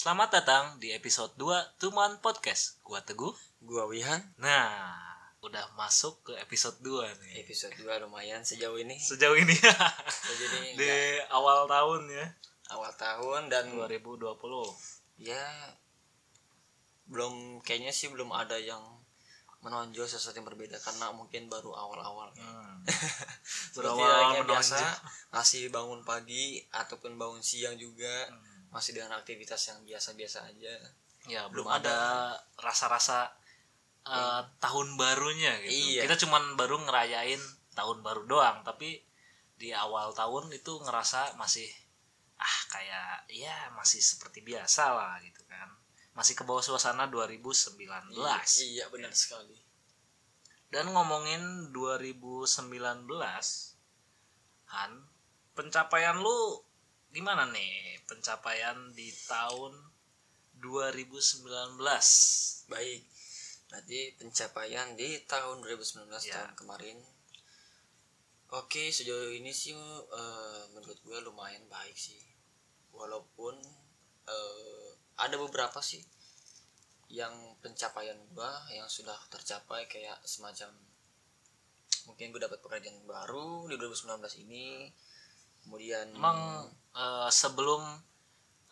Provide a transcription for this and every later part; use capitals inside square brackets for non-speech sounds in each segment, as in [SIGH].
Selamat datang di episode 2 Tuman Podcast. Gua Teguh. Gua Wihan. Nah, udah masuk ke episode 2 nih. Episode 2 lumayan sejauh ini. Sejauh ini [LAUGHS] Sejauh ini di nggak- awal tahun ya, awal tahun dan 2020. ya belum kayaknya sih belum ada yang menonjol sesuatu yang berbeda karena mungkin baru awal-awal. Hmm. [LAUGHS] Halnya biasa masih bangun pagi ataupun bangun siang juga Hmm. Masih dengan aktivitas yang biasa-biasa aja. Ya, belum, Belum ada rasa-rasa eh, tahun barunya gitu. Iya. Kita cuman baru ngerayain tahun baru doang, tapi di awal tahun itu ngerasa masih ah kayak ya masih seperti biasa lah gitu kan. Masih ke bawah suasana 2019. Iya benar sekali. Dan ngomongin 2019, Han, pencapaian lu gimana nih? Pencapaian di tahun 2019. Baik. Berarti pencapaian di tahun 2019 Ya. tahun kemarin. Oke, sejauh ini sih eh, menurut gue lumayan baik sih. Walaupun eh, ada beberapa sih yang pencapaian gue yang sudah tercapai kayak semacam mungkin gue dapat pekerjaan baru di 2019 ini. Kemudian Emang eh, sebelum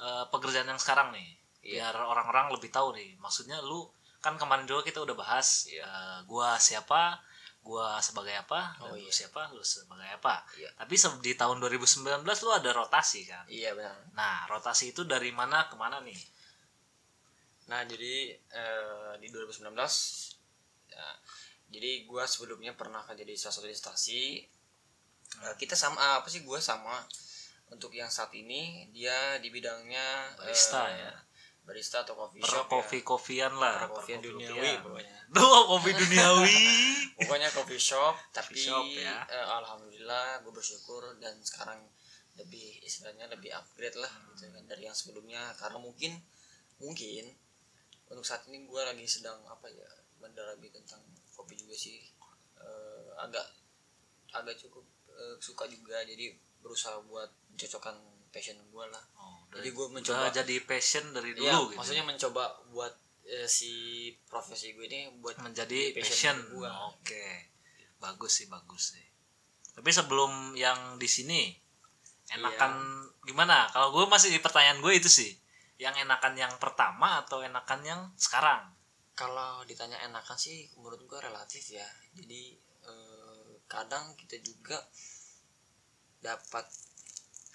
eh, pekerjaan yang sekarang nih, Iya. biar orang-orang lebih tahu nih. Maksudnya lu kan kemarin juga kita udah bahas Iya. eh, gua siapa, gua sebagai apa, dan Oh, lu iya. siapa, lu sebagai apa. Iya. Tapi se- di tahun 2019 lu ada rotasi kan. iya benar. Nah, rotasi itu dari mana ke mana nih? Nah jadi eh, di 2019 ya, jadi gue sebelumnya pernah kerja di salah satu instansi kita sama apa sih gue sama untuk yang saat ini dia di bidangnya Barista eh, ya. barista atau coffee Per shop kopi kofian lah. per per duniawi pokoknya Duh, [LAUGHS] kopi duniawi. [LAUGHS] pokoknya coffee shop tapi shop, ya. eh, alhamdulillah gue bersyukur dan sekarang lebih istilahnya lebih upgrade lah gitu kan dari yang sebelumnya karena mungkin mungkin untuk saat ini gue lagi sedang apa ya mendalami tentang kopi juga sih Eh, agak agak cukup eh, suka juga jadi berusaha buat mencocokkan passion gue lah Oh, Jadi dari- udah mencoba- jadi passion dari dulu Iya, gitu. maksudnya mencoba buat eh, si profesi gue ini buat menjadi jadi passion. gue Oke. Bagus sih, bagus sih. Tapi sebelum yang di sini enakan Iya. gimana? Kalau gue masih di pertanyaan gue itu sih. Yang enakan yang pertama atau enakan yang sekarang? kalau ditanya enakan sih menurut gue relatif ya jadi eh, kadang kita juga dapat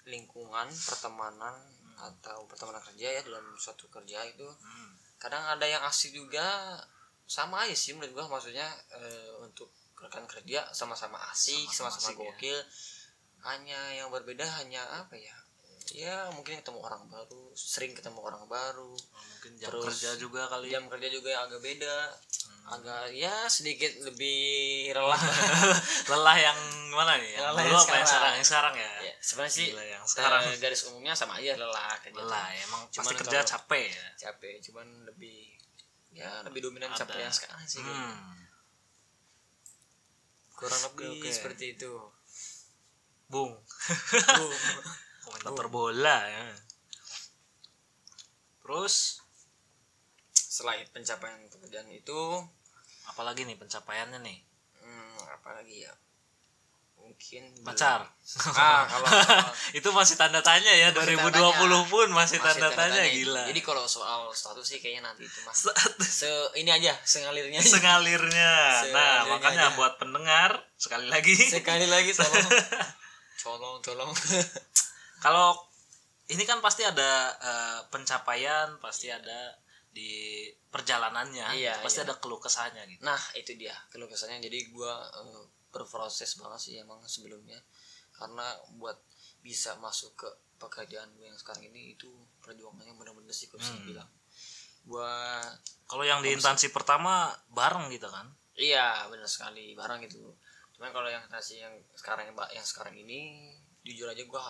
lingkungan pertemanan atau pertemanan kerja ya dalam suatu kerja itu Hmm. kadang ada yang asik juga sama aja sih menurut gua maksudnya eh, untuk rekan kerja sama-sama asik Sama-sama ya. gokil hanya yang berbeda hanya apa ya ya mungkin ketemu orang baru sering ketemu orang baru Oh, mungkin jam Terus kerja juga kali. ya. jam kerja juga yang agak beda Hmm. Agak ya sedikit lebih lelah [LAUGHS] Lelah yang mana nih? Yang Lelah yang apa yang sekarang. sekarang? Yang sekarang ya. ya sebenarnya sih Gila, yang sekarang eh, garis umumnya sama aja lelah kerja tuh. lelah ya. Emang Cuman pasti kerja capek ya. capek cuman lebih ya lebih dominan Ada. capek yang sekarang sih kayaknya. Hmm. kurang lebih oke. seperti itu Bung. Boom. [LAUGHS] komentator bola ya. Terus selain pencapaian pekerjaan itu apalagi nih pencapaiannya nih? hmm, apa lagi ya mungkin Pacar. ah kalau [LAUGHS] itu masih tanda tanya ya Masih 2020 tanda tanya. pun masih, masih tanda, tanya, tanya. gila. jadi kalau soal status sih kayaknya nanti itu mas se ini aja sengalirnya aja. sengalirnya. [LAUGHS] Nah, Sengalirnya makanya aja. buat pendengar sekali lagi sekali lagi [LAUGHS] tolong tolong tolong kalau ini kan pasti ada eh, pencapaian, pasti ada di perjalanannya, Iya, pasti iya. ada keluh kesahnya gitu. nah itu dia keluh kesahnya jadi gua eh, berproses banget sih emang sebelumnya karena buat bisa masuk ke pekerjaan gue yang sekarang ini itu perjuangannya benar-benar sih gue bisa Hmm. bilang gua Kalau yang di instansi pertama bareng gitu kan. Iya benar sekali barang itu. Cuman kalau yang nasi yang sekarang yang yang sekarang ini jujur aja gue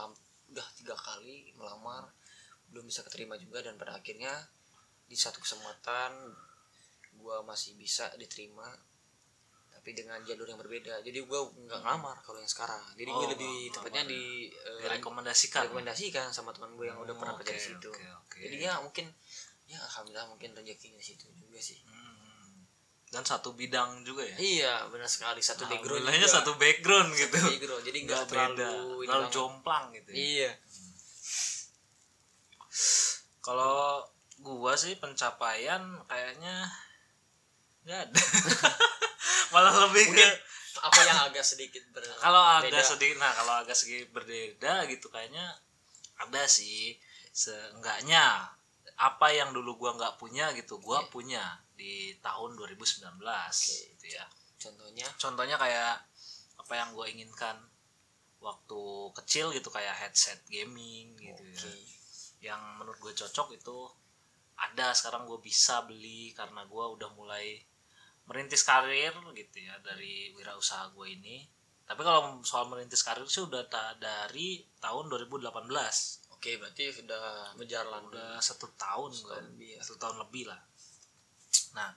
udah tiga kali melamar belum bisa keterima juga dan pada akhirnya di satu kesempatan gue masih bisa diterima tapi dengan jalur yang berbeda. Jadi gue nggak ngelamar kalau yang sekarang. Jadi gue Oh, lebih nggak tepatnya di eh, direkomendasikan. rekomendasikan sama teman gue yang udah Oh, pernah kerja di situ. oke, oke. jadi ya mungkin ya alhamdulillah mungkin rezekinya di situ juga sih. Hmm. dan satu bidang juga ya? Iya benar sekali. Satu background juga. satu background gitu. background. Jadi nggak beda. terlalu jomplang gitu ya. iya. Kalau gua sih pencapaian kayaknya nggak ada. [LAUGHS] Malah lebih mungkin ke apa yang agak sedikit ber [LAUGHS] kalau agak sedikit nah kalau agak sedikit berbeda gitu kayaknya ada sih. Seenggaknya apa yang dulu gua nggak punya gitu gua Iya. punya di tahun 2019 gitu ya. Contohnya? Contohnya kayak apa yang gue inginkan waktu kecil gitu kayak headset gaming gitu oke. Ya yang menurut gue cocok itu ada sekarang gue bisa beli karena gue udah mulai merintis karir gitu ya dari wirausaha gue ini. Tapi kalau soal merintis karir sih udah ta- dari tahun 2018 oke berarti sudah berjalan udah satu tahun kan lebih ya. satu tahun lebih lah. Nah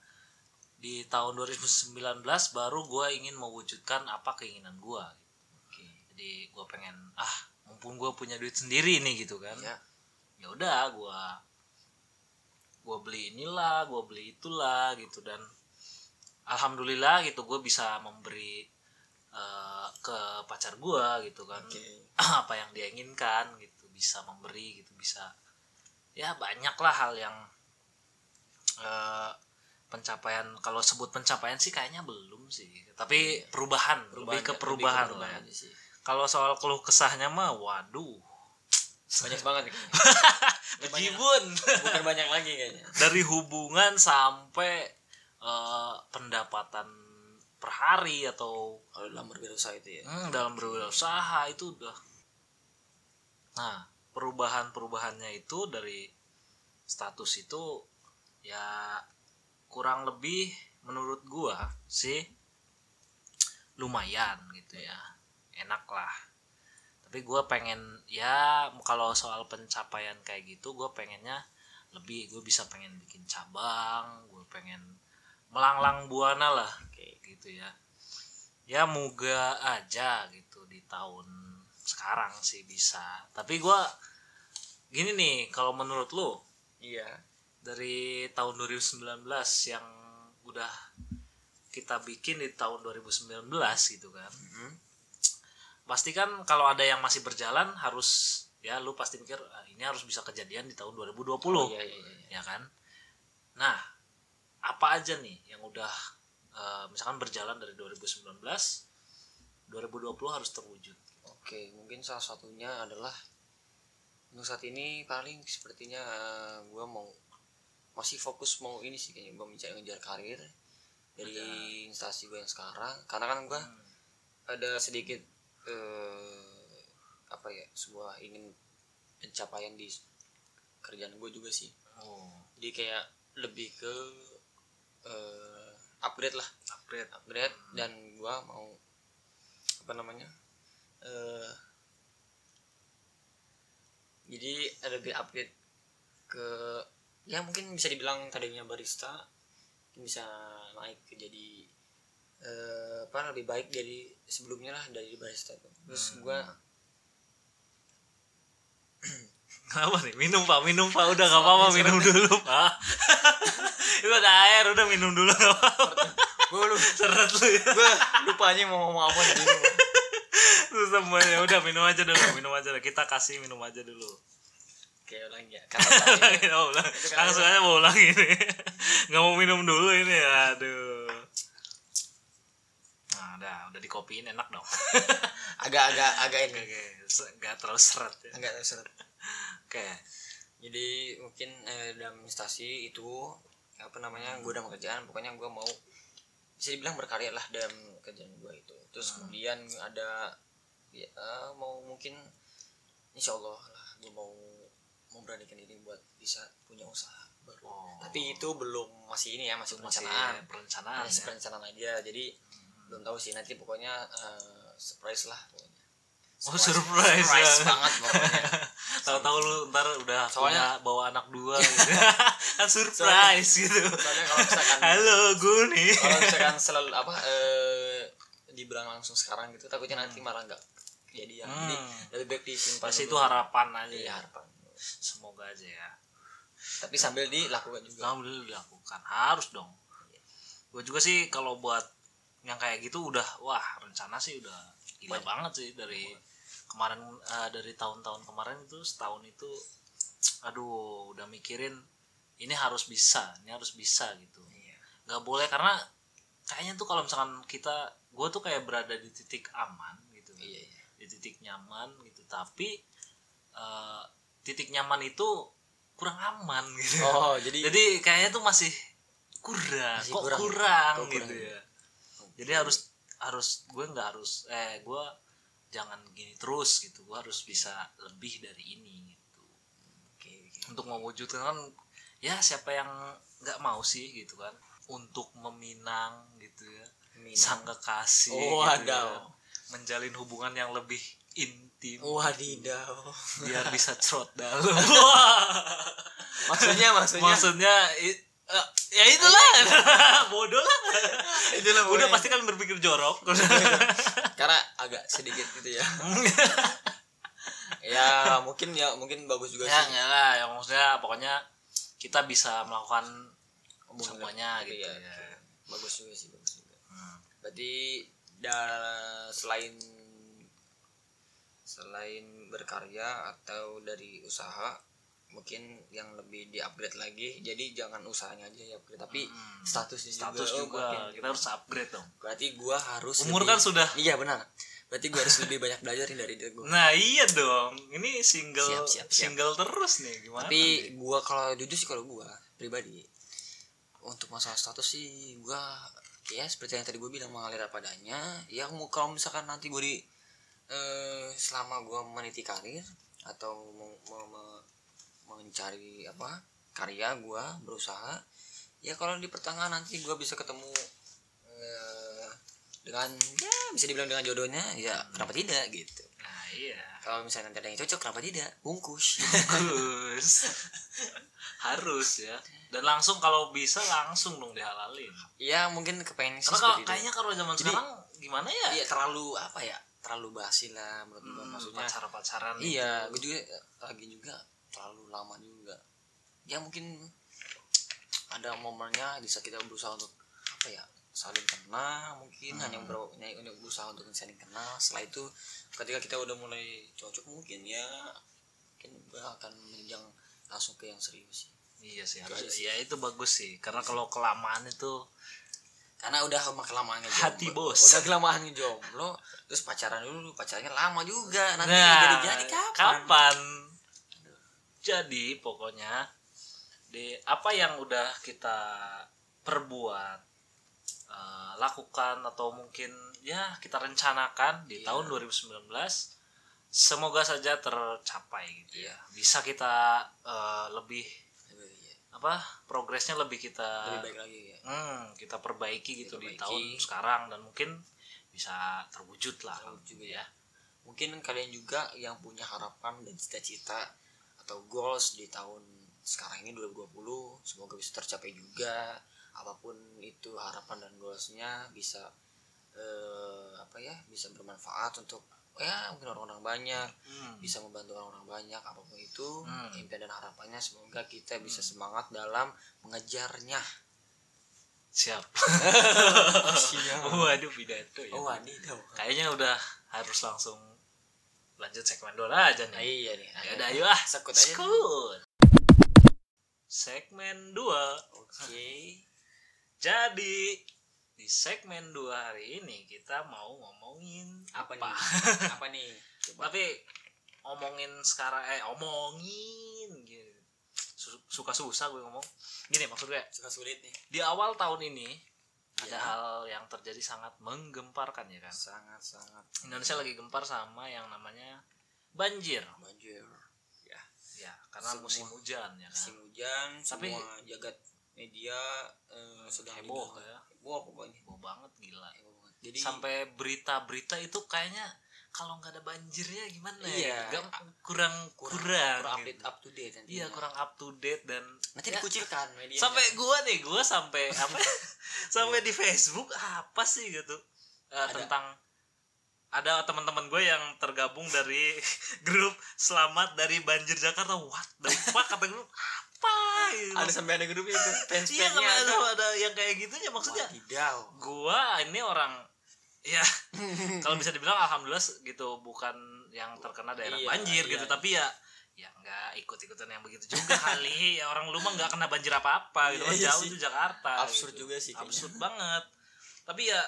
di tahun 2019 baru gue ingin mewujudkan apa keinginan gue oke. Jadi gue pengen ah mumpung gue punya duit sendiri nih gitu kan. Ya ya udah gue gue beli inilah gue beli itulah gitu. Dan alhamdulillah gitu gue bisa memberi eh, ke pacar gue gitu kan. Oke. [CLEARS THROAT] Apa yang dia inginkan gitu bisa memberi gitu bisa. Ya banyak lah hal yang eh, pencapaian kalau sebut pencapaian sih kayaknya belum sih. Tapi perubahan, lebih ke perubahan, lah. ya. aja sih. kalau soal keluh kesahnya mah waduh banyak banget. [LAUGHS] Banyak- bejibun bukan banyak lagi kayaknya dari hubungan sampai eh, pendapatan per hari atau kalau dalam berwirausaha itu ya Hmm, dalam berwirausaha itu udah. Nah, perubahan-perubahannya itu dari status itu ya kurang lebih menurut gua sih lumayan gitu ya. Enak lah. Tapi gua pengen ya kalau soal pencapaian kayak gitu gua pengennya lebih gue bisa pengen bikin cabang, gue pengen melanglang buana lah kayak gitu ya. Ya moga aja gitu di tahun sekarang sih bisa. Tapi gua gini nih kalau menurut lu iya. dari tahun 2019 yang udah kita bikin di tahun 2019 gitu kan Mhm. Pasti kan kalau ada yang masih berjalan harus ya lu pasti mikir "Ah, ini harus bisa kejadian di tahun 2020 Oh, iya, iya, iya. ya kan? Nah apa aja nih yang udah eh, misalkan berjalan dari 2019 2020 harus terwujud? Oke, mungkin salah satunya adalah untuk saat ini paling sepertinya gue mau masih fokus mau ini sih kayaknya gue mencari ngejar karir dari instansi gue yang sekarang. Karena kan gue Hmm. ada sedikit eh, apa ya sebuah ingin pencapaian di kerjaan gue juga sih. Oh. Jadi kayak lebih ke eh, upgrade lah. Upgrade. Upgrade dan gua mau apa namanya eh jadi lebih upgrade ke ya mungkin bisa dibilang tadinya barista bisa naik ke jadi eh, apa lebih baik dari sebelumnya lah dari barista itu. Terus gua [CLEARS THROAT] apa nih? Minum pak. Minum pak. Udah nggak apa-apa. Minum dulu pak. [LAUGHS] Itu ada air. Udah minum dulu nggak apa-apa. Gua lu seret lu ya. gua lupa aja mau ngomong apa tadi Lu semuanya udah minum aja dulu minum aja dulu. Kita kasih minum aja dulu. Kayak ulang ya. Karena ulang. Kan langsung aja mau ulang ini. Nggak mau minum dulu ini aduh nah udah udah dikopiin enak dong. [LAUGHS] Agak-agak agak ini. Nggak terlalu seret ya. Agak seret. [LAUGHS] Oke jadi mungkin eh, dalam instansi itu apa namanya gue udah kerjaan pokoknya gue mau bisa dibilang berkarya lah dalam kerjaan gue itu. Terus kemudian ada ya eh, mau mungkin insya Allah lah gue mau memberanikan diri buat bisa punya usaha baru. Oh. tapi itu belum masih ini ya masih masih perencanaan. perencanaan masih ya. perencanaan aja. Jadi belum tahu sih nanti pokoknya eh, surprise lah pokoknya. Oh, surprise, surprise ya. banget pokoknya. [LAUGHS] Tahu-tahu lu ntar udah Soalnya- punya bawa anak dua [LAUGHS] gitu. kan surprise gitu. soalnya kalau misalkan Halo, gue nih. kalau misalkan [LAUGHS] selalu apa eh, dibilang langsung sekarang gitu takutnya nanti malah nggak jadi ya. Hmm. jadi lebih baik disimpan pasti itu harapan aja Iya, ya. harapan. Semoga aja ya. Tapi sambil dilakukan juga. Alhamdulillah dilakukan. Harus dong. Gue juga sih kalau buat yang kayak gitu udah wah rencana sih udah gila Banyak. banget sih dari kemarin eh, dari tahun-tahun kemarin itu setahun itu aduh udah mikirin ini harus bisa ini harus bisa gitu Iya. nggak boleh karena kayaknya tuh kalau misalkan kita gue tuh kayak berada di titik aman gitu kan. iya iya di titik nyaman gitu tapi eh, titik nyaman itu kurang aman gitu oh jadi [LAUGHS] jadi kayaknya tuh masih kurang Masih kok kurang. kurang, Kok gitu kurang. ya jadi harus harus gue nggak harus eh gue jangan gini terus gitu. Gue harus bisa lebih dari ini gitu. Oke oke untuk mewujudkan kan ya siapa yang nggak mau sih gitu kan. Untuk meminang gitu ya. Minang. sang kekasih Oh, gitu ya. menjalin hubungan yang lebih intim. Wadidaw. Biar bisa cerot dalam. [LAUGHS] Wah. maksudnya maksudnya? Maksudnya eh, ya itulah. [LAUGHS] Bodoh lah. Itulah udah pasti kan berpikir jorok. [LAUGHS] Karena agak sedikit gitu ya. Ya mungkin ya mungkin bagus juga ya sih. enggak lah. Yang maksudnya pokoknya kita bisa melakukan semuanya gitu. iya, ya bagus juga sih bagus juga. Hmm. berarti da- selain selain berkarya atau dari usaha mungkin yang lebih di upgrade lagi jadi jangan usahanya aja ya upgrade tapi Hmm. statusnya status juga, Oh, juga. makin- kita harus upgrade dong. Berarti gua harus umur lebih- kan sudah. Iya benar. Berarti gua harus lebih banyak belajar dari diri gua. Nah iya dong. Ini single Siap, siap, siap. single terus nih. Gimana tapi nih? gua kalau jujur sih kalau gua pribadi untuk masalah status sih gua ya seperti yang tadi gua bilang mengalir apa adanya. Ya mau kalau misalkan nanti gua di eh, selama gua meniti karir atau mau- mencari apa karya gua berusaha. Ya kalau di pertengahan nanti gua bisa ketemu eh, dengan ya bisa dibilang dengan jodohnya ya kenapa tidak gitu. Nah iya. Kalau misalnya nanti ada yang cocok kenapa tidak? Bungkus. Bagus [LAUGHS] harus ya. Dan langsung kalau bisa langsung dong dihalalin. Ya mungkin kepengen sih karena kalau kayaknya kalau zaman Jadi- sekarang gimana ya? Iya terlalu apa ya terlalu basi lah menurut Hmm, maksudnya. pacaran-pacaran iya gitu. gue juga lagi juga terlalu lama juga. Ya mungkin ada momennya bisa kita berusaha untuk apa ya saling kenal mungkin Hmm. hanya ber- hanya berusaha untuk saling kenal. Setelah itu ketika kita udah mulai cocok mungkin ya mungkin gue akan menjang langsung ke yang serius. Iya sih harus ya itu bagus sih. Karena kalau kelamaan itu karena udah lama kelamaan ngejomblo. Hati bos. udah [LAUGHS] kelamaan ngejomblo terus pacaran dulu pacarnya lama juga. Nanti nah jadi jadi kapan? kapan jadi pokoknya di apa yang udah kita perbuat eh, lakukan atau mungkin ya kita rencanakan di Iya. tahun 2019 semoga saja tercapai gitu Iya. ya bisa kita eh, lebih Iya, apa progresnya lebih kita lebih baik lagi ya hmm, kita perbaiki gitu di Perbaiki. tahun sekarang dan mungkin bisa terwujud lah Terwujud ya mungkin kalian juga yang punya harapan dan cita-cita atau goals di tahun sekarang ini 2020 semoga bisa tercapai juga. Apa pun itu harapan dan goalsnya bisa eh, apa ya bisa bermanfaat untuk ya mungkin orang-orang banyak Hmm. bisa membantu orang-orang banyak apa pun itu Hmm. impian dan harapannya semoga kita bisa semangat dalam mengejarnya. [LAUGHS] Siap. Siap. Waduh pidato ya. Oh wadidaw kayaknya udah harus langsung lanjut segmen dua aja nih iya nih. Ya udah ayo ah sekut aja sekut. Segmen 2 oke. Jadi di segmen 2 hari ini kita mau ngomongin apa apa, nih? apa? Nih? Coba tapi ngomongin sekarang eh omongin gitu. Su- suka susah gue ngomong. Gini maksud gue. Suka sulit nih. Di awal tahun ini ada Ya. hal yang terjadi sangat menggemparkan ya kan? Sangat sangat. Indonesia lagi gempar sama yang namanya banjir. Banjir. Ya. Ya karena Semua- musim hujan ya kan? musim hujan Tapi- semua jagat media eh, sedang heboh ya. Heboh pokoknya. Heboh banget gila. Heboh banget. Jadi sampai berita-berita itu kayaknya kalau nggak ada banjirnya gimana Iya. ya Gak- kurang kurang, kurang, kurang gitu. update up to date iya kurang up to date dan nanti ya, dikucilkan [LAUGHS] media sampai gua nih gua sampai apa [LAUGHS] sampai di Facebook apa sih gitu? Eh, tentang ada teman-teman gue yang tergabung dari [LAUGHS] grup selamat dari banjir Jakarta. What the fuck kata gue apa gitu. ada sampai ada grupnya itu [LAUGHS] fans iya ada, ada ada yang kayak gitu ya maksudnya. Wadidaw. gua ini orang ya [LAUGHS] kalau bisa dibilang alhamdulillah gitu bukan yang terkena daerah Iya, banjir iya, gitu. iya. tapi ya ya nggak ikut-ikutan yang begitu juga [LAUGHS] kali ya orang lu mah nggak kena banjir apa-apa gitu kan iya jauh sih. itu Jakarta Absurd gitu. juga sih kayaknya. absurd banget tapi ya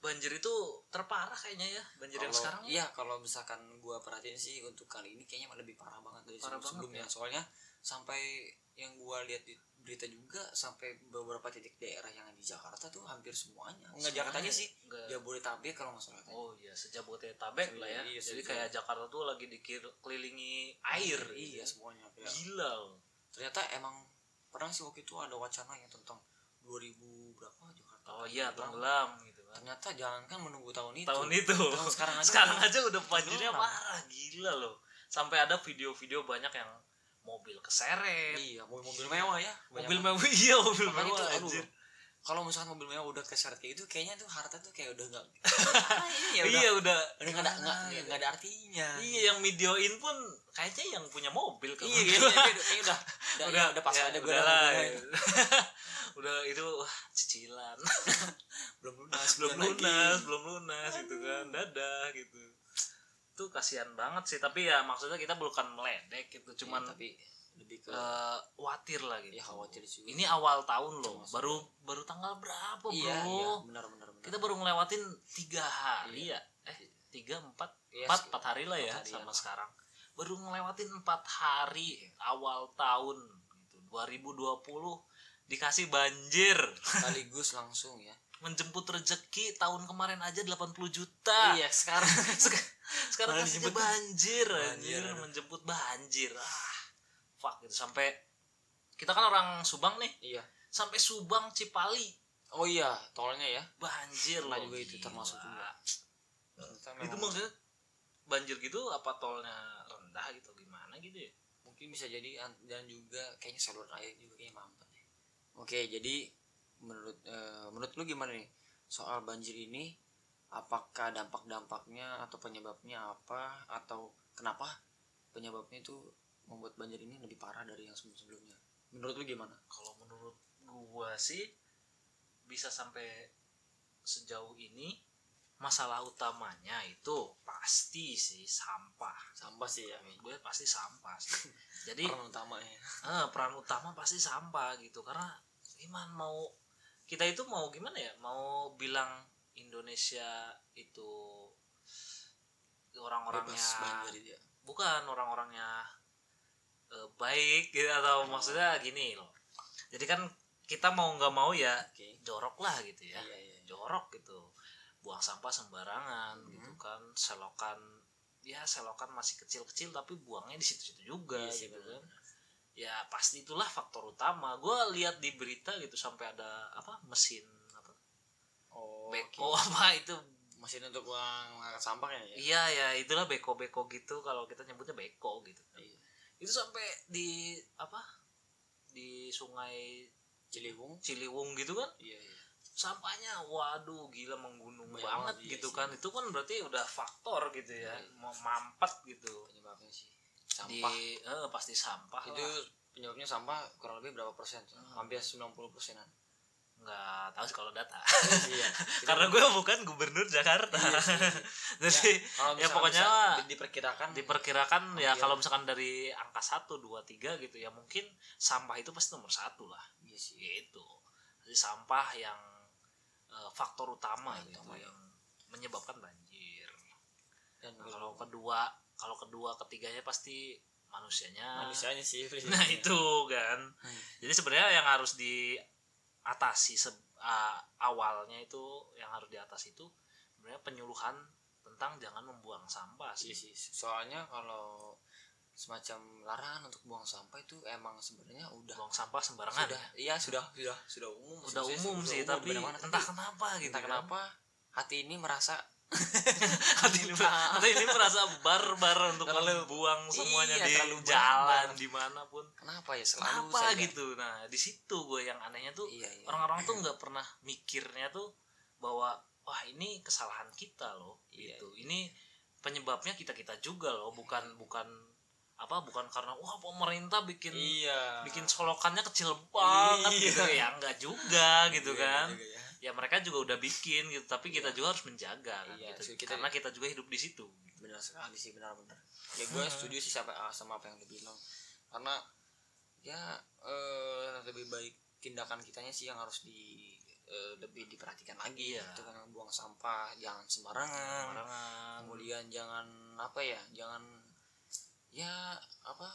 banjir itu terparah kayaknya ya banjir yang Kalau- sekarang ya. iya kalau misalkan gua perhatiin sih untuk kali ini kayaknya lebih parah banget dari Parah sebelum sebelumnya soalnya sampai yang gua lihat di berita juga sampai beberapa titik daerah yang di Jakarta tuh hampir semuanya enggak Semuanya Jakarta aja sih Nggak- Jabodetabek kalau nggak salah Oh iya, sejabodetabek lah ya. Iya, Jadi sejauh- kayak Jakarta tuh lagi dikelilingi air. iya gitu. semuanya kayak Gila loh. ternyata emang pernah sih waktu itu ada wacana yang tentang 2000 berapa Jakarta Oh iya, tenggelam. gitu kan. ternyata jangan kan menunggu tahun itu Tahun itu. Tahun sekarang aja sekarang udah aja udah banjirnya parah, gila loh. Sampai ada video-video banyak yang mobil keseret. iya mobil-mobil mewah ya Mobil mewah, [LAUGHS] iya mobil Makanya mewah aduh, anjir. kalau misalkan mobil mewah udah keseret kayak gitu kayaknya tuh harta tuh kayak udah nggak Iya, [LAUGHS] iya udah udah. udah nggak ada nggak gitu. nggak ada artinya Iya, yang videoin pun kayaknya yang punya mobil kan. iya [LAUGHS] kayaknya kayaknya udah udah udah, ya, udah pas ya, ada gue udah udah lah. ngomongin. udah itu wah cicilan. belum lunas belum lunas belum lunas gitu kan dadah gitu itu kasihan banget sih tapi ya maksudnya kita bukan meledek gitu cuman Iya, tapi lebih ke eh, khawatir lah gitu. Ya khawatir juga. Ini awal tahun loh Termasuk. baru baru tanggal berapa bro? iya iya benar benar benar. Kita baru ngelewatin tiga hari ya? Eh tiga empat Iya empat empat hari lah ya hari sama ya. sekarang. Baru ngelewatin empat hari awal tahun gitu 2020 dikasih banjir. Sekaligus langsung ya menjemput rezeki tahun kemarin aja 80 juta. Iya sekarang [LAUGHS] Sek- sekarang Malah kasihnya banjir Banjir, anjir. menjemput banjir. Ah fuck gitu. Sampai kita kan orang Subang nih. Iya. Sampai Subang Cipali. Oh iya tolnya ya. Banjir loh juga itu termasuk juga. Ternyata itu memang- maksudnya banjir gitu apa tolnya rendah gitu gimana gitu ya? Mungkin bisa jadi an- dan juga kayaknya saluran air juga kayaknya mampet oke jadi menurut eh, menurut lu gimana nih? Soal banjir ini apakah dampak-dampaknya atau penyebabnya apa? Atau kenapa penyebabnya itu membuat banjir ini lebih parah dari yang sebelum-sebelumnya? Menurut lu gimana? Kalau menurut gua sih bisa sampai sejauh ini masalah utamanya itu pasti sih sampah. Sampah sih ya? Gue pasti sampah sih. [LAUGHS] Jadi peran utamanya eh, peran utama pasti sampah gitu. Karena gimana mau kita itu mau gimana ya? Mau bilang Indonesia itu orang-orangnya ya bukan orang-orangnya eh, baik gitu atau maksudnya gini loh. Jadi kan kita mau nggak mau ya oke. jorok lah gitu ya. Iya iya jorok gitu. Buang sampah sembarangan Hmm. gitu kan. Selokan ya selokan masih kecil-kecil tapi buangnya di situ-situ juga Iya gitu kan ya pasti itulah faktor utama. Gue lihat di berita gitu sampai ada apa mesin apa? Oh beko. oke. apa [LAUGHS] itu? Mesin untuk uang mengangkat sampah ya? Ya iya ya itulah beko-beko gitu. Kalau kita nyebutnya beko gitu. Iya. itu sampai di apa? Di sungai Ciliwung. Ciliwung gitu kan? Iya iya. Sampahnya waduh gila menggunung Banyak banget banget, iya gitu sih. kan itu kan berarti udah faktor gitu ya. Iya. mau mampet gitu. Penyebabnya sih di sampah eh, pasti sampah itu lah. penyebabnya sampah kurang lebih berapa persen tuh? Hmm. hampir 90 persenan nggak tahu sih kalau data iya [LAUGHS] karena gue bukan gubernur Jakarta Iya sih. [LAUGHS] jadi kalau ya misalkan pokoknya bisa di- diperkirakan diperkirakan ya Iya. kalau misalkan dari angka 1, 2, 3 gitu ya mungkin sampah itu pasti nomor satu lah iya sih gitu jadi sampah yang eh, faktor utama Faktor gitu utama, ya. yang menyebabkan banjir dan Nah, kalau kedua kalau kedua ketiganya pasti manusianya manusianya sih [LAUGHS] nah itu kan Hmm. jadi sebenarnya yang harus diatasi se- ah, awalnya itu yang harus diatasi itu sebenarnya penyuluhan tentang jangan membuang sampah Iya sih sih soalnya kalau semacam larangan untuk buang sampah itu emang sebenarnya udah buang sampah sembarangan sudah iya sudah sudah sudah umum udah Maksudnya umum sudah sih umum tapi mana-mana. entah Tapi kenapa gitu entah kan. kenapa hati ini merasa [LAUGHS] hati ini, [LAUGHS] hati ini merasa barbar untuk Terlalu- membuang semuanya iya, di terlalu jalan di mana pun. Kenapa ya selalu kenapa saja. gitu? Nah di situ gue yang anehnya tuh iya iya. orang-orang tuh [CLEARS THROAT] nggak pernah mikirnya tuh bahwa wah ini kesalahan kita loh Iya, gitu. Ini penyebabnya kita kita juga loh bukan bukan apa bukan karena wah pemerintah bikin iya. bikin solokannya kecil banget Iya. gitu. Ya enggak juga gitu Iya, kan. juga ya. Ya mereka juga udah bikin gitu tapi kita juga harus menjaga kan Iya, gitu. kita- karena kita juga hidup di situ. Benar sekali sih benar-benar ya gue setuju sih sama sama apa yang dia bilang. Karena ya eh, lebih baik tindakan kitanya sih yang harus di eh, lebih diperhatikan lagi Iya. itu kan. Buang sampah jangan sembarangan. Sembarangan. kemudian jangan apa ya jangan ya apa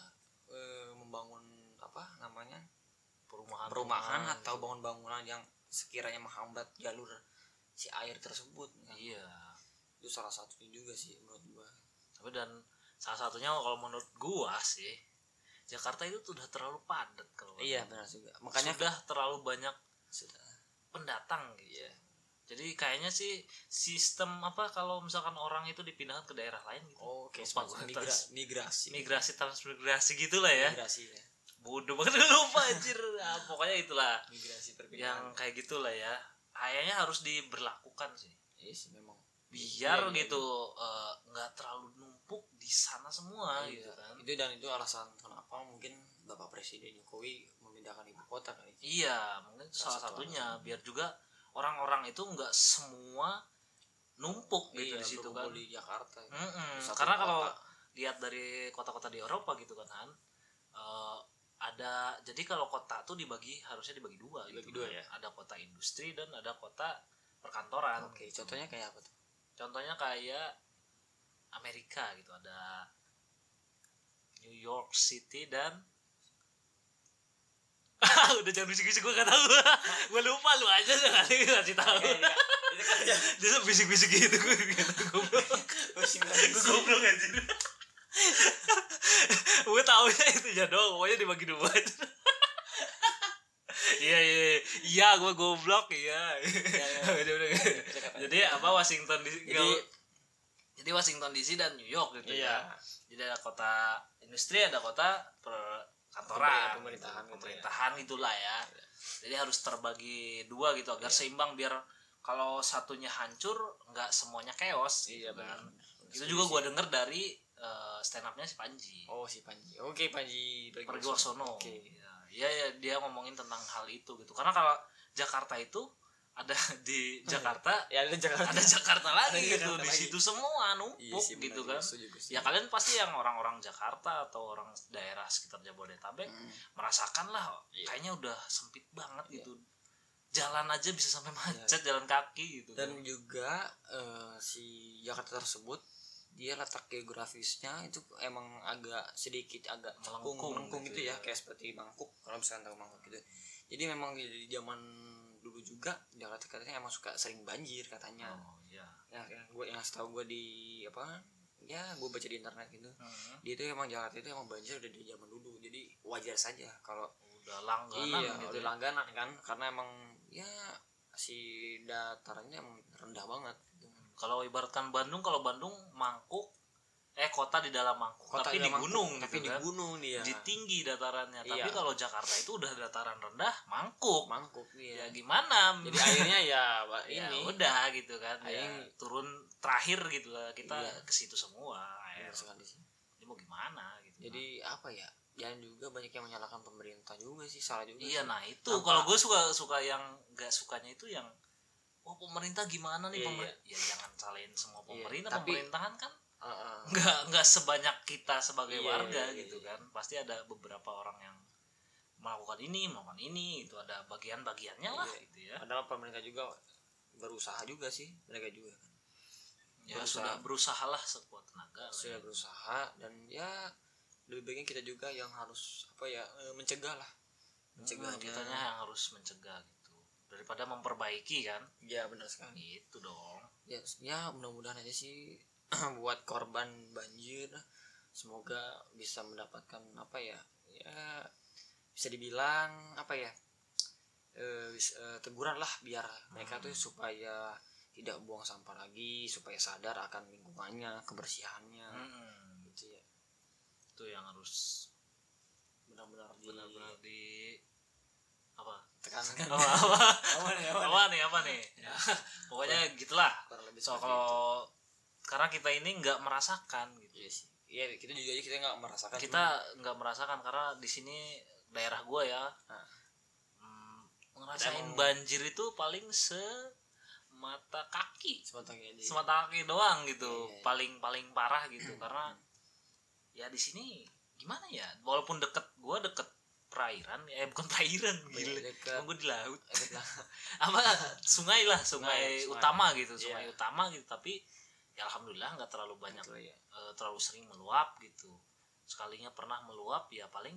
eh, membangun apa namanya perumahan perumahan atau bangun-bangunan yang sekiranya menghambat jalur si air tersebut. Kan. iya. Itu salah satunya juga sih menurut gua. Tapi dan salah satunya kalau menurut gua sih Jakarta itu sudah terlalu padat kalau iya benar juga. Makanya sudah terlalu banyak sudah. pendatang gitu Iya. jadi kayaknya sih sistem apa kalau misalkan orang itu dipindahkan ke daerah lain gitu. Oh kayak Lupa semacam gua, migra trans- migrasi. Migrasi transmigrasi gitulah ya. Migrasi ya bodoh banget [LAUGHS] lupa anjir. Ah, pokoknya itulah. Migrasi yang perpindahan kayak gitulah ya. Kayaknya harus diberlakukan sih. Iya sih memang. Biar iya, gitu eh, nggak terlalu numpuk di sana semua Iya. gitu kan. itu dan itu alasan kenapa mungkin bapak presiden jokowi memindahkan ibu kota kali. Iya mungkin salah Salah satu satunya. Biar juga orang-orang itu nggak semua numpuk gitu iya di situ kan. di Jakarta. Ya. Di satu karena kalau lihat dari kota-kota di Eropa gitu kan eh, ada jadi kalau kota tuh dibagi harusnya dibagi dua Dibagi gitu dua kan. ya? ada kota industri dan ada kota perkantoran oke contohnya kayak apa tuh? Contohnya kayak Amerika gitu. Ada New York City dan [LAUGHS] udah jangan bisik-bisik gue gak tau [LAUGHS] gue lupa lu aja jangan ngasih tahu. Kan ya [LAUGHS] dia bisik-bisik gitu gue gitu goblok Washington gue goblok anjir gue tau ya [LAUGHS] itu ya dong pokoknya dibagi dua aja [LAUGHS] iya iya iya gue goblok iya iya. [LAUGHS] Udah. jadi apa Washington DC Jadi- jadi jadi Washington DC dan New York gitu Iya. ya jadi ada kota industri ada kota perkantoran Pemerintahan gitu ya. pemerintahan itulah ya jadi harus terbagi dua gitu agar Iya. seimbang biar kalau satunya hancur nggak semuanya chaos iya gitu benar kan itu juga gue denger dari eh, stand upnya si Panji oh si Panji oke Panji Pragiwaksono oke ya, iya ya dia ngomongin tentang hal itu gitu karena kalau Jakarta itu ada [LAUGHS] di Jakarta [LAUGHS] ya ada Jakarta ada Jakarta lagi Ada gitu Jakarta di lagi. situ semua numpuk Iya sih, benar gitu kan setuju, setuju. ya kalian pasti yang orang-orang Jakarta atau orang daerah sekitar Jabodetabek Mm. merasakan lah Iya. kayaknya udah sempit banget Iya. gitu jalan aja bisa sampai macet jalan kaki gitu dan kan. juga eh, si Jakarta tersebut dia letak geografisnya itu emang agak sedikit agak Melengkung melengkung, melengkung gitu gitu, ya. ya. kayak seperti Bangkok kalau misalnya tahu Bangkok gitu jadi memang di zaman dulu juga Jakarta katanya emang suka sering banjir katanya oh iya ya yang gue yang setahu gue di apa ya gue baca di internet gitu Hmm. dia itu emang Jakarta itu emang banjir udah dari zaman dulu jadi wajar saja kalau udah langganan iya gitu udah ya. langganan kan karena emang ya si datarannya emang rendah banget. Kalau ibaratkan Bandung kalau Bandung mangkuk eh kota di dalam mangkuk Kota tapi di gunung tapi gitu di kan. gunung dia. Di tinggi datarannya. Iya. tapi kalau Jakarta itu udah dataran rendah mangkuk. Mangkuk ya dia gimana? Jadi akhirnya ya [LAUGHS] ya ini. udah gitu kan ya, Aing- turun terakhir gitu lah kita Iya. ke situ semua air Benar sekali sih. ini mau gimana gitu. Jadi apa ya dan juga banyak yang menyalahkan pemerintah juga sih salah juga iya sih. nah itu. Kalau gue suka suka yang nggak sukanya itu yang oh pemerintah gimana nih Iya, pemerintah ya jangan salahin semua Iya, pemerintah. tapi- pemerintahan kan nggak nggak sebanyak kita sebagai Iya, warga iya, gitu iya. kan. Pasti ada beberapa orang yang melakukan ini melakukan ini itu ada bagian-bagiannya lah Iya. gitu ya. Padahal pemerintah juga berusaha juga sih mereka juga kan. Ya berusaha. sudah berusaha lah sekuat tenaga lah sudah ya. berusaha dan ya lebih baiknya kita juga yang harus apa ya mencegah lah Hmm, mencegahnya. kitanya yang harus mencegah gitu daripada memperbaiki kan? Ya benar sekali. Itu dong. Ya, ya mudah-mudahan aja sih [CLEARS THROAT] buat korban banjir semoga bisa mendapatkan apa ya ya bisa dibilang apa ya bis- eh, teguran lah biar mereka tuh supaya tidak buang sampah lagi supaya sadar akan lingkungannya kebersihannya. Mm-mm. gitu ya. Itu yang harus benar-benar di benar-benar di apa tekankan [LAUGHS] apa? Apa apa nih, apa apa nih apa nih pokoknya gitulah. kurang lebih so seperti itu. kalau karena kita ini nggak merasakan gitu. Iya sih. Iya kita jujur aja kita nggak merasakan kita nggak merasakan karena di sini daerah gua ya Nah. hmm, ngerasain Emang- banjir itu paling se mata kaki sebatang aja. Semata kaki doang gitu. Iya, iya. paling paling parah gitu. [CLEARS THROAT] Karena ya di sini gimana ya? Walaupun deket gua deket perairan eh bukan perairan gila Emang di laut [LAUGHS] apa sungai lah sungai, Sungai, sungai. utama gitu sungai Iya. utama gitu tapi ya alhamdulillah nggak terlalu banyak Gitu, ya. eh, terlalu sering meluap gitu sekalinya pernah meluap ya paling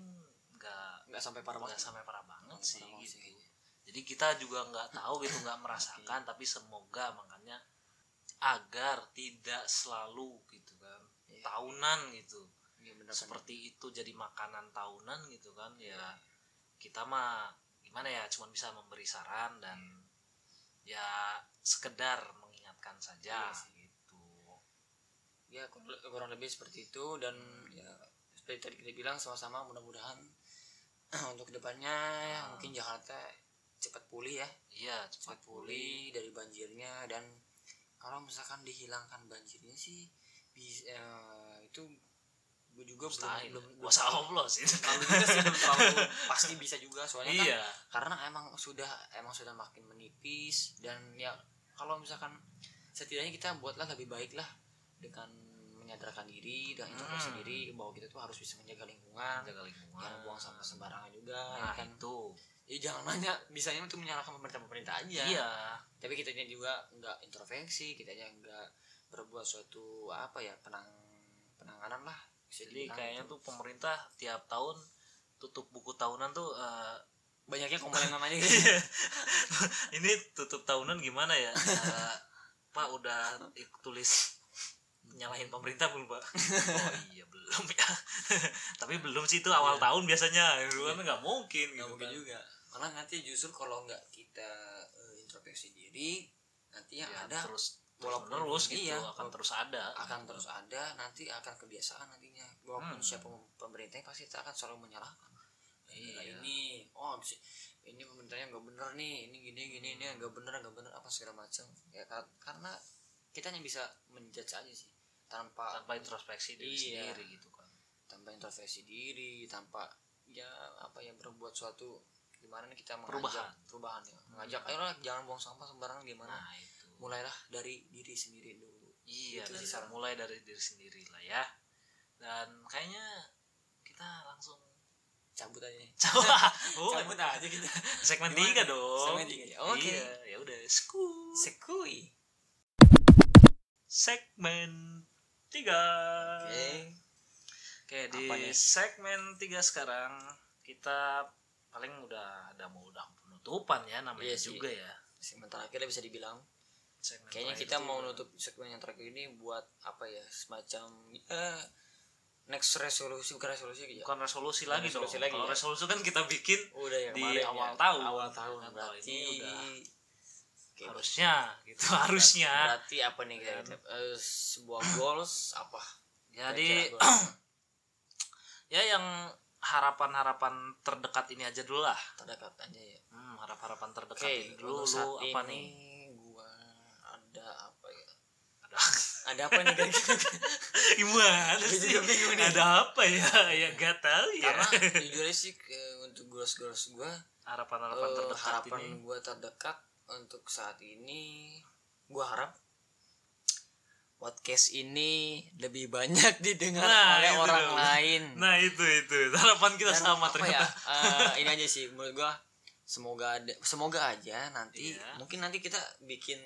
nggak nggak sampai parah nggak sampai parah banget sih parah gitu sih kayaknya. jadi kita juga nggak tahu gitu nggak [LAUGHS] merasakan tapi semoga makanya agar tidak selalu gitu kan Iya. tahunan gitu Iya, bener. seperti itu jadi makanan tahunan gitu kan Iya. ya kita mah gimana ya cuman bisa memberi saran dan ya sekedar mengingatkan saja Iya sih. gitu ya kurang, lebih seperti itu dan ya seperti tadi kita bilang sama-sama mudah-mudahan [CLEARS THROAT] untuk ke depannya ya, Ah. mungkin Jakarta cepat pulih ya iya cepat cepat pulih pulih dari banjirnya dan kalau misalkan dihilangkan banjirnya sih bisa itu gue juga mustahil. belum belum kuasa Allah sih. Terlalu juga sih belum [LAUGHS] terlalu pasti bisa juga soalnya kan iya. karena emang sudah emang sudah makin menipis dan ya kalau misalkan setidaknya kita buatlah lebih baik lah dengan menyadarkan diri dan introspeksi Hmm. diri bahwa kita tuh harus bisa menjaga lingkungan jaga lingkungan. jangan buang sampah sembarangan juga ya nah kan? itu. Ya jangan nanya bisanya untuk menyalahkan pemerintah pemerintah aja. Iya. Tapi kitanya juga nggak introspeksi kitanya nggak berbuat suatu apa ya penang penanganan lah bisa jadi kayaknya gitu. tuh pemerintah tiap tahun tutup buku tahunan tuh eh, banyaknya komplain namanya gitu. [LAUGHS] Ini tutup tahunan gimana ya? Eh, pak udah tulis nyalahin pemerintah belum pak? Oh iya belum ya. [LAUGHS] Tapi belum sih itu awal Iya. tahun biasanya. Itu kan nggak mungkin nggak gitu mungkin kan. juga. Karena nanti justru kalau nggak kita eh, introspeksi diri nanti yang Ya, ada terus terus terus gitu iya, akan terus ada akan terus ada nanti akan kebiasaan nantinya walaupun Hmm. siapa pemerintahnya pasti akan selalu menyalahkan Iya. Ini oh ini pemerintahnya nggak bener nih ini gini gini ini nggak bener nggak bener apa segala macam ya kar- karena kita hanya bisa menjudge aja sih tanpa tanpa introspeksi diri Iya. sendiri gitu kan tanpa introspeksi diri tanpa ya apa ya berbuat suatu gimana nih kita Perubahan. mengajak perubahan ya mengajak ayolah jangan buang sampah sembarangan gimana nah itu mulailah dari diri sendiri dulu. Iya dari sih. mulai dari diri sendiri lah ya. Dan kayaknya kita langsung cabut aja [LAUGHS] coba oh, cabut aja kita. Segmen tiga dong. Segmen tiga ya, oke. iya ya udah skul sekui segmen tiga. Oke. Oke di Apa nih? segmen tiga sekarang kita paling udah ada mau udah penutupan ya namanya Iya sih. juga ya. Segmen terakhir bisa dibilang segmen kayaknya kita mau nutup segmen yang terakhir ini buat apa ya semacam eh, next resolusi bukan resolusi ya. Bukan resolusi Bukan lagi resolusi dong. lagi kalau ya. resolusi kan kita bikin udah ya di kemarin awal ya. tahun. awal tahun Nah, berarti ini udah Oke, harusnya gitu harusnya. berarti apa nih Kan. kita eh, sebuah goals apa? Jadi goals. [CLEARS THROAT] ya yang harapan-harapan terdekat ini aja dulu lah. Terdekat aja ya. Hmm, harap-harapan terdekat oke ini dulu. untuk saat lu apa ini nih ada apa ya? Ada ada apa nih kira-kira [LAUGHS] gimana Gua sih? bingung nih. ada apa ya? Ya gak tahu ya. Karena [LAUGHS] jujur sih ke- untuk goals goals gua harapan-harapan eh, terdekat harapan ini gua terdekat untuk saat ini gua harap podcast ini lebih banyak [LAUGHS] didengar Nah, oleh orang dong. lain. Nah itu itu. Harapan kita Dan sama ternyata. ya eh, ini aja sih menurut gua semoga ada semoga aja nanti Iya. mungkin nanti kita bikin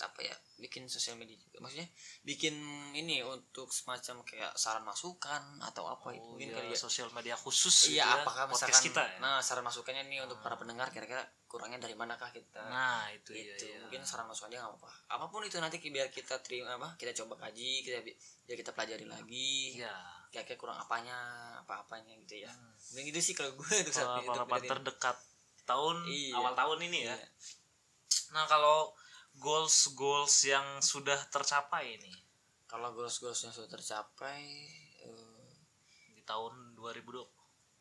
apa ya bikin sosial media juga. Maksudnya bikin ini untuk semacam kayak saran masukan atau apa itu. Oh, mungkin ya, kali ya sosial media khusus gitu iya ya, apakah podcast misalkan kita ya? Nah saran masukannya nih untuk para pendengar kira-kira kurangnya dari manakah kita? Nah itu ya, itu ya. mungkin saran masukannya nggak apa apa pun itu nanti biar kita terima apa kita coba kaji kita bi- biar kita pelajari lagi. Ya kira-kira kurang apanya apa apanya gitu ya. Hmm. mungkin gitu sih kalau gue untuk saat menjadi- terdekat tahun Iya. awal tahun ini ya Iya. nah kalau goals goals yang sudah tercapai nih kalau goals goals yang sudah tercapai eh, di tahun 2020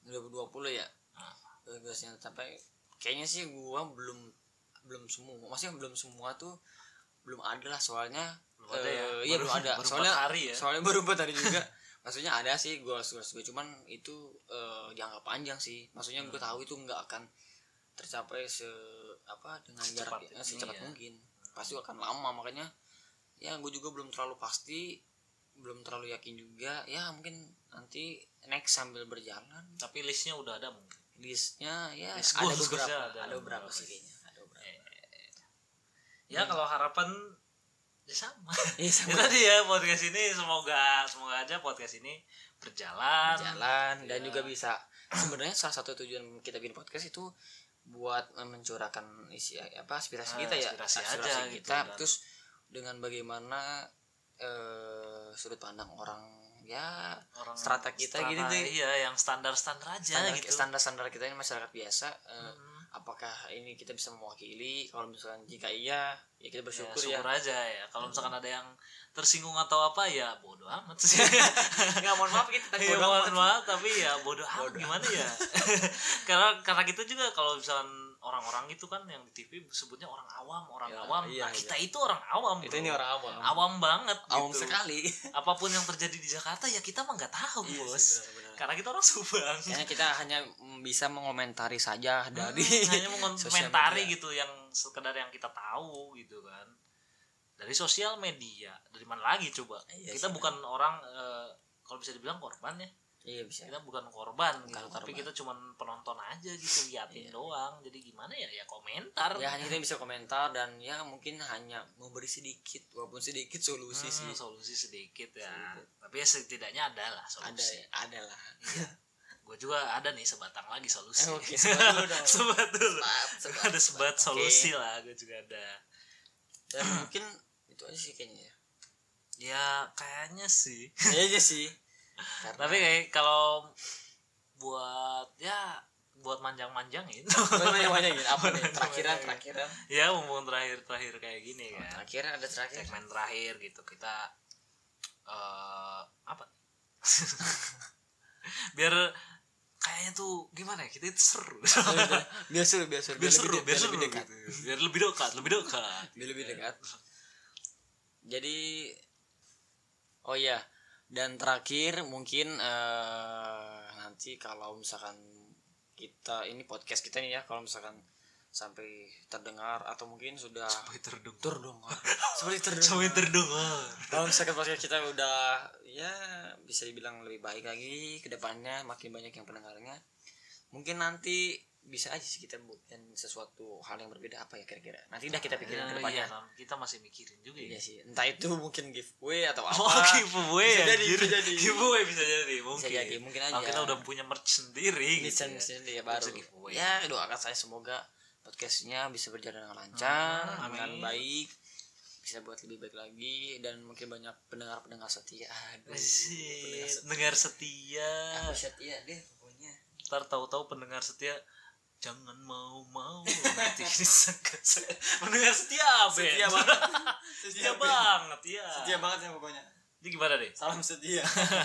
2020 ya Nah. goals goals yang tercapai kayaknya sih gua belum belum semua maksudnya belum semua tuh belum ada lah soalnya Belum ada ya? eh, iya Baru- belum ada baru soalnya hari ya? soalnya baru empat hari juga [LAUGHS] maksudnya ada sih goals goals gue cuman itu eh, jangka panjang sih maksudnya gue Hmm. tahu itu nggak akan tercapai se apa dengan Secepat jarak ini eh, secepat ya. mungkin. Pasti akan lama makanya ya gue juga belum terlalu pasti belum terlalu yakin juga. Ya mungkin nanti next sambil berjalan. Tapi listnya udah ada mungkin? Listnya ya List ada beberapa. goalsnya ada, ada beberapa sih ya. kayaknya ada beberapa. Ya kalau harapan ya sama. Iya, ya sama. [LAUGHS] tadi ya podcast ini. Semoga semoga aja podcast ini berjalan. Jalan dan Ya. juga bisa. Sebenarnya salah satu tujuan kita bikin podcast itu buat mencurahkan isi apa aspirasi Ah, kita ya aspirasi aja gitu, kita dan- terus dengan bagaimana eh, sudut pandang orang ya orang strata kita gitu deh. iya yang standar standar aja standar gitu standar standar kita ini masyarakat biasa eh, Hmm. Apakah ini kita bisa mewakili? Kalau misalkan jika iya ya kita Ya, bersyukur syukur ya, aja ya. Kalau misalkan ada yang tersinggung atau apa ya bodoh amat sih. [LAUGHS] Nggak mohon maaf kita Iya, bodoh mohon amat. maaf tapi ya bodoh amat Bodoh gimana ya? [LAUGHS] Karena karena kita juga kalau misalkan orang-orang itu kan yang di TV sebutnya orang awam orang Ya, awam. iya, nah, iya. kita itu orang awam bro. ini orang awam. Awam banget awam gitu. sekali. Apa pun yang terjadi di Jakarta ya kita mah nggak tahu Iya sih, bos. Karena kita orang Subang. Kayaknya kita hanya bisa mengomentari saja dari Hmm, hanya [LAUGHS] sosial mengomentari gitu yang sekedar yang kita tahu gitu kan. Dari sosial media dari mana lagi coba? Iya kita sih, bukan orang eh, kalau bisa dibilang korban ya Iya bisa. kita bukan korban gitu Bukan tapi korban. kita cuman penonton aja gitu liatin Iya. doang jadi gimana ya ya komentar Ya hanya kita bisa komentar dan ya mungkin hanya memberi sedikit walaupun sedikit solusi Hmm, sih. solusi sedikit ya Sedikit. tapi ya setidaknya ada lah Ada solusi ya, ada lah. gue juga ada nih sebatang lagi solusi Eh, oke, [LAUGHS] sebat dulu dong. sebat dulu Sebat, sebat, [LAUGHS] ada sebat sebat. solusi lah gue juga ada Dan mungkin itu aja sih kayaknya ya. ya kayaknya sih Iya aja sih. [LAUGHS] Karena tapi kayak kalau buat ya buat manjang-manjangin banyak banyak gitu. Apa nih? Terakhiran, terakhiran. ya mumpung terakhir-terakhir kayak gini Oh, kan terakhir ada terakhir. segmen terakhir gitu kita eh apa [LAUGHS] biar kayaknya tuh gimana ya kita itu seru biar seru, biar seru, biar seru lebih, biar seru lebih dekat. gitu. biar lebih dekat lebih dekat Biar lebih dekat. Jadi oh iya dan terakhir mungkin eh nanti kalau misalkan kita ini podcast kita nih ya kalau misalkan sampai terdengar atau mungkin sudah sampai terdengar. Terdengar seperti terdengar sampai terdengar. Kalau misalkan podcast kita udah ya bisa dibilang lebih baik lagi ke depannya makin banyak yang pendengarnya. Mungkin nanti bisa aja sih kita buatkan sesuatu hal yang berbeda apa ya kira-kira nanti udah kita pikirin ke Eh, depannya iya, kita masih mikirin juga ya Iya sih, entah itu mungkin giveaway atau [LAUGHS] apa. Oh, giveaway Bisa jadi, bisa jadi. Giveaway bisa jadi, mungkin. jadi, mungkin aja. Kalau kita udah punya merch sendiri Bisa gitu ya. sendiri ya Bisa baru. giveaway. Ya doakan saya semoga podcastnya bisa berjalan dengan lancar, Hmm, dengan amin. baik, bisa buat lebih baik lagi dan mungkin banyak pendengar-pendengar setia. Aduh, pendengar setia. pendengar setia. Setia deh pokoknya. Ntar tahu-tahu pendengar setia jangan mau-mau nanti disangka pendengar setia Ben Setia [LAUGHS] banget. setia banget ya Setia banget ya pokoknya. jadi gimana deh Salam setia.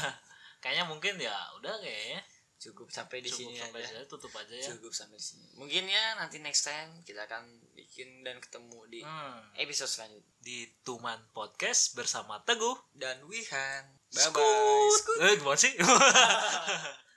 [LAUGHS] kayaknya mungkin ya udah kayaknya Cukup sampai di cukup sini sampai aja. sini tutup aja ya Cukup sampai di sini. Mungkin ya nanti next time kita akan bikin dan ketemu di hmm. episode selanjutnya. di Tuman Podcast bersama Teguh dan Wihan. Bye Skut. bye. eh gimana sih [LAUGHS]